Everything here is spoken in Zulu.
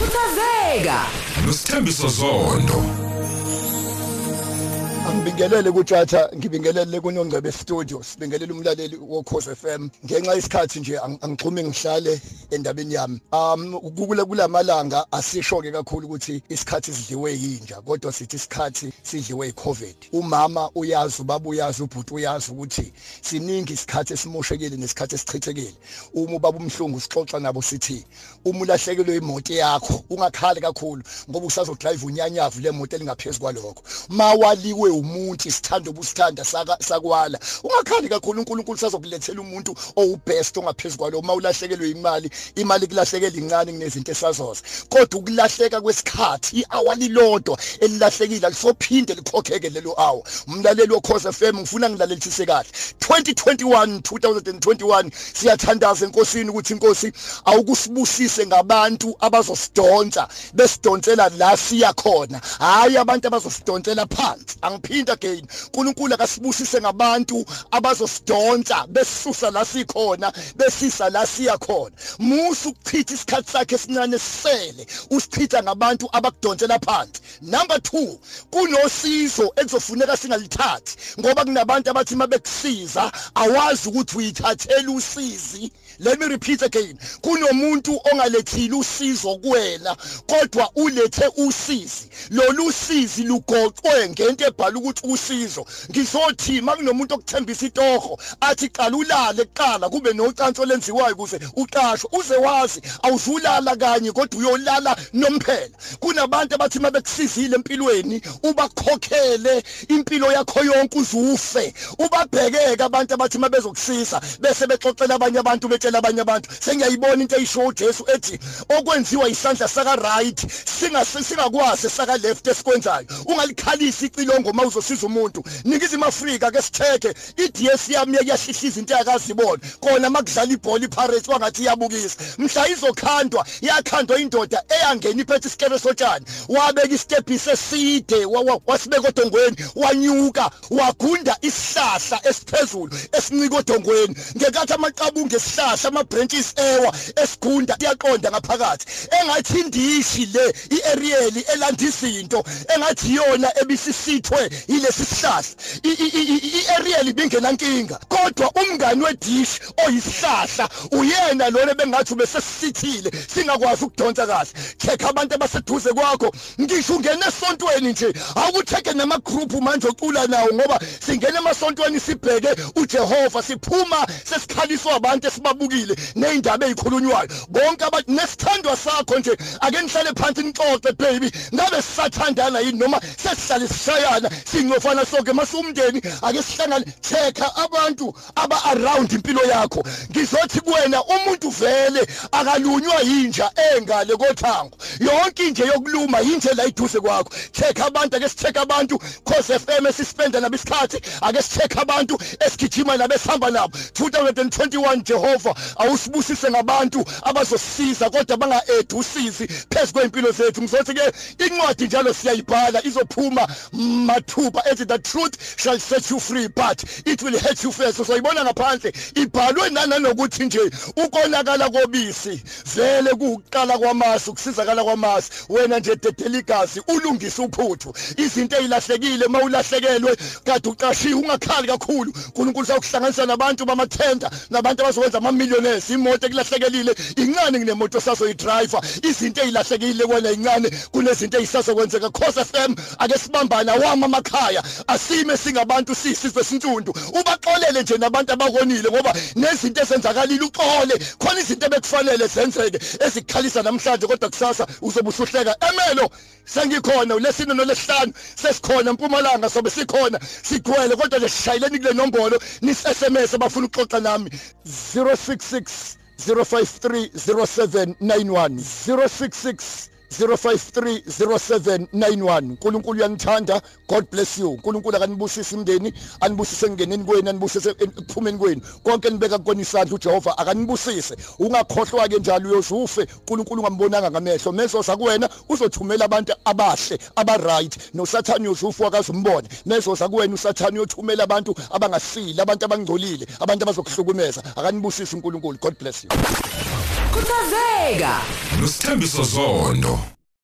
khuthazeka nosithembiso zondo Ngibingelele kuJatha ngibingelele kunongcebe studio sibingelele umlaleli wokhoze FM ngenxa yesikhathi nje ang- angixhume ngihlale endabeni yami. Um kukule kulamalanga asisho ke kakhulu ukuthi isikhathi sidliwe yinja kodwa sithi isikhathi sidliwe iCovid umama uyazi ubaba uyazi ubhuti uyazi ukuthi siningi isikhathi esimoshekile nesikhathi esichithekile. Uma ubaba umhlungu sixoxa nabo sithi uma ulahlekelwe imoto yakho ungakhali kakhulu ngoba usazodrive unyanyavu lemoto elingaphezulu kwalokho. Mawaliwe umuntu isithando busithanda saka sakwala. Ungakhali kakhulu uNkulunkulu sazokulethela umuntu owubest ongaphezulu kwalo. Mawulahlekelwe imali imali kulahlekela incane kunezinto esazoza. Kodwa ukulahleka kwesikhathi ihour lilodwa elilahlekile alisophinde likhokheke lelo hour. Umlaleli wokhoze FM ngifuna ngilalelisise kahle. 2021 2021 siyathandaza enkosini ukuthi inkosi awukusibusise ngabantu abazosidonsa besidonsela la siya khona. Hayi abantu abazosidonsela phansi. Angiphinda again uNkulunkulu akasibusise ngabantu abazosidonsa besisusa la sikhona besisa la siya khona. Musu ukuchitha isikhathi sakhe esincane sisele usichitha ngabantu abakudonsela phansi. Number 2 kunosizo ekuzofuneka singalithathi ngoba kunabantu abathi mabekusiza awazi ukuthi uyithathela usizi. Let me repeat again. Kunomuntu ongalethile usizo kuwena kodwa ulethe usizi. Lolu usizi lugoqwe ngento ebhala ukuthi usizo. Ngizothi makunomuntu okuthembisa itoho athi qala ulale kuqala kube nocansi olenziwayo ukuze uqashwe. Uze wazi awuzulala kanye kodwa uyolala nomphela. Kunabantu abathi mabekusizile empilweni ubakhokhele impilo yakho yonke uzufe. Ubabhekeke abantu abathi mabezokusiza bese bexoxela abanye abantu betshela abanye abantu. Sengiyayibona into eyisho uJesu ethi okwenziwa isandla saka right singase singakwazi saka left esikwenzayo. Ungalikhalisi icilongo mawuzosiza umuntu. Nikizima Afrika ke sitheke. iDS yami yahlihliza into yakazibona kona makudlala ibhola iPirates wangathi iyabukisa. Mhla izokhandwa yakhandwa indoda eyangena iphethe isikebe sotshani. Wabeka istepisi eside wa- wa- wasibeka odongweni wanyuka wagunda isihlahla esiphezulu esincika odongweni. Ngekathi amaqabunga esihlahla ama branches ewa esigunda iyaqonda ngaphakathi. Engathi indishi le iAriel elanda izinto engathi yona ebisisithwe yilesi sihlahla. iAriel ibingenankinga kodwa umngani wedish oyisihlahla uyena lona bengathi ubesesithile singakwazi ukudonsa kahle. Check abantu abaseduze kwakho ngisho ungena esontweni nje awukutheke nama group manje ocula nawo ngoba singena emasontweni sibheke uJehova siphuma sesikhaliswa abantu esibabukile neindaba ezikhulunywayo bonke abantu nesithandwa sakho nje ake nihlale phansi nixoxe baby. Ngabe sisathandana yini noma sesihlale sishayana? Singofana sonke masumndeni ake sihlangane checka abantu aba around impilo yakho. Ngizothi kuwena umuntu vele akalunywa yinja engale kothango. Yonke inje yokuluma yinje la iduze kwakho. Check abantu ake sicheck abantu. Cause FM esispenda nabo isikhathi ake sicheck abantu esigijima nabo. esihamba nabo 2021 Jehova awusibusise ngabantu abazosisiza kodwa banga add usizi phezulu kweimpilo zethu. Ngizothi ke incwadi njalo siyayibhala izophuma mathuba ethi the truth shall set you free but it will hurt you first. Soyibona ngaphandle? Ibhalwe nananokuthi nje ukonakala kobisi. Vele kuqala kwamasi ukusizakala kwamasi wena nje dedela igazi ulungise uphuthu. Izinto ezilahlekile mawulahlekelwe kade uqashiwe ungakhali kakhulu. uNkulunkulu sakuhlanganisa nabantu bamathenda nabantu abazokwenza ama millionaires imoto ekulahlekelile incane kunemoto sazoyidriver izinto ezilahlekile kwena incane kunezinto ezisazokwenzeka. Khosa FM ake sibambana wama emakhaya asime singabantu sisizwe sintundu ubaxolele nje nabantu abakonile ngoba nezinto ezenzakalile uxole. Khona izinto ebekufanele zenzeke ezikhalisa namhlanje kodwa kusasa uzobe usuhleka. Emelo sengikhona ulesine nolesihlanu sesikhona mpumalanga sobe sikhona sigcwele kodwa nje sishayeleni kule nombolo nis SMS abafuna ukuxoxa nami. 066 053 0791 066 05307991 uNkulunkulu uyanithanda God bless you. uNkulunkulu akanibusise imndeni anibusise engeneni kwenu anibusise ekuphumeni kwenu. Konke nibeka kukona isandla uJehova akanibusise. Ungakhohlwa ke njalo uyozufe. uNkulunkulu ungambonanga ngamehlo. Mezoza kuwena uzothumela abantu abahle aba right nosathani uyozufa akazumbone mezoza kuwena usathani uyothumela abantu abangasile abantu abangcolile abantu abazokuhlukumeza. Akanibusise uNkulunkulu. God bless you. Khuthazeka nosithembiso zondo.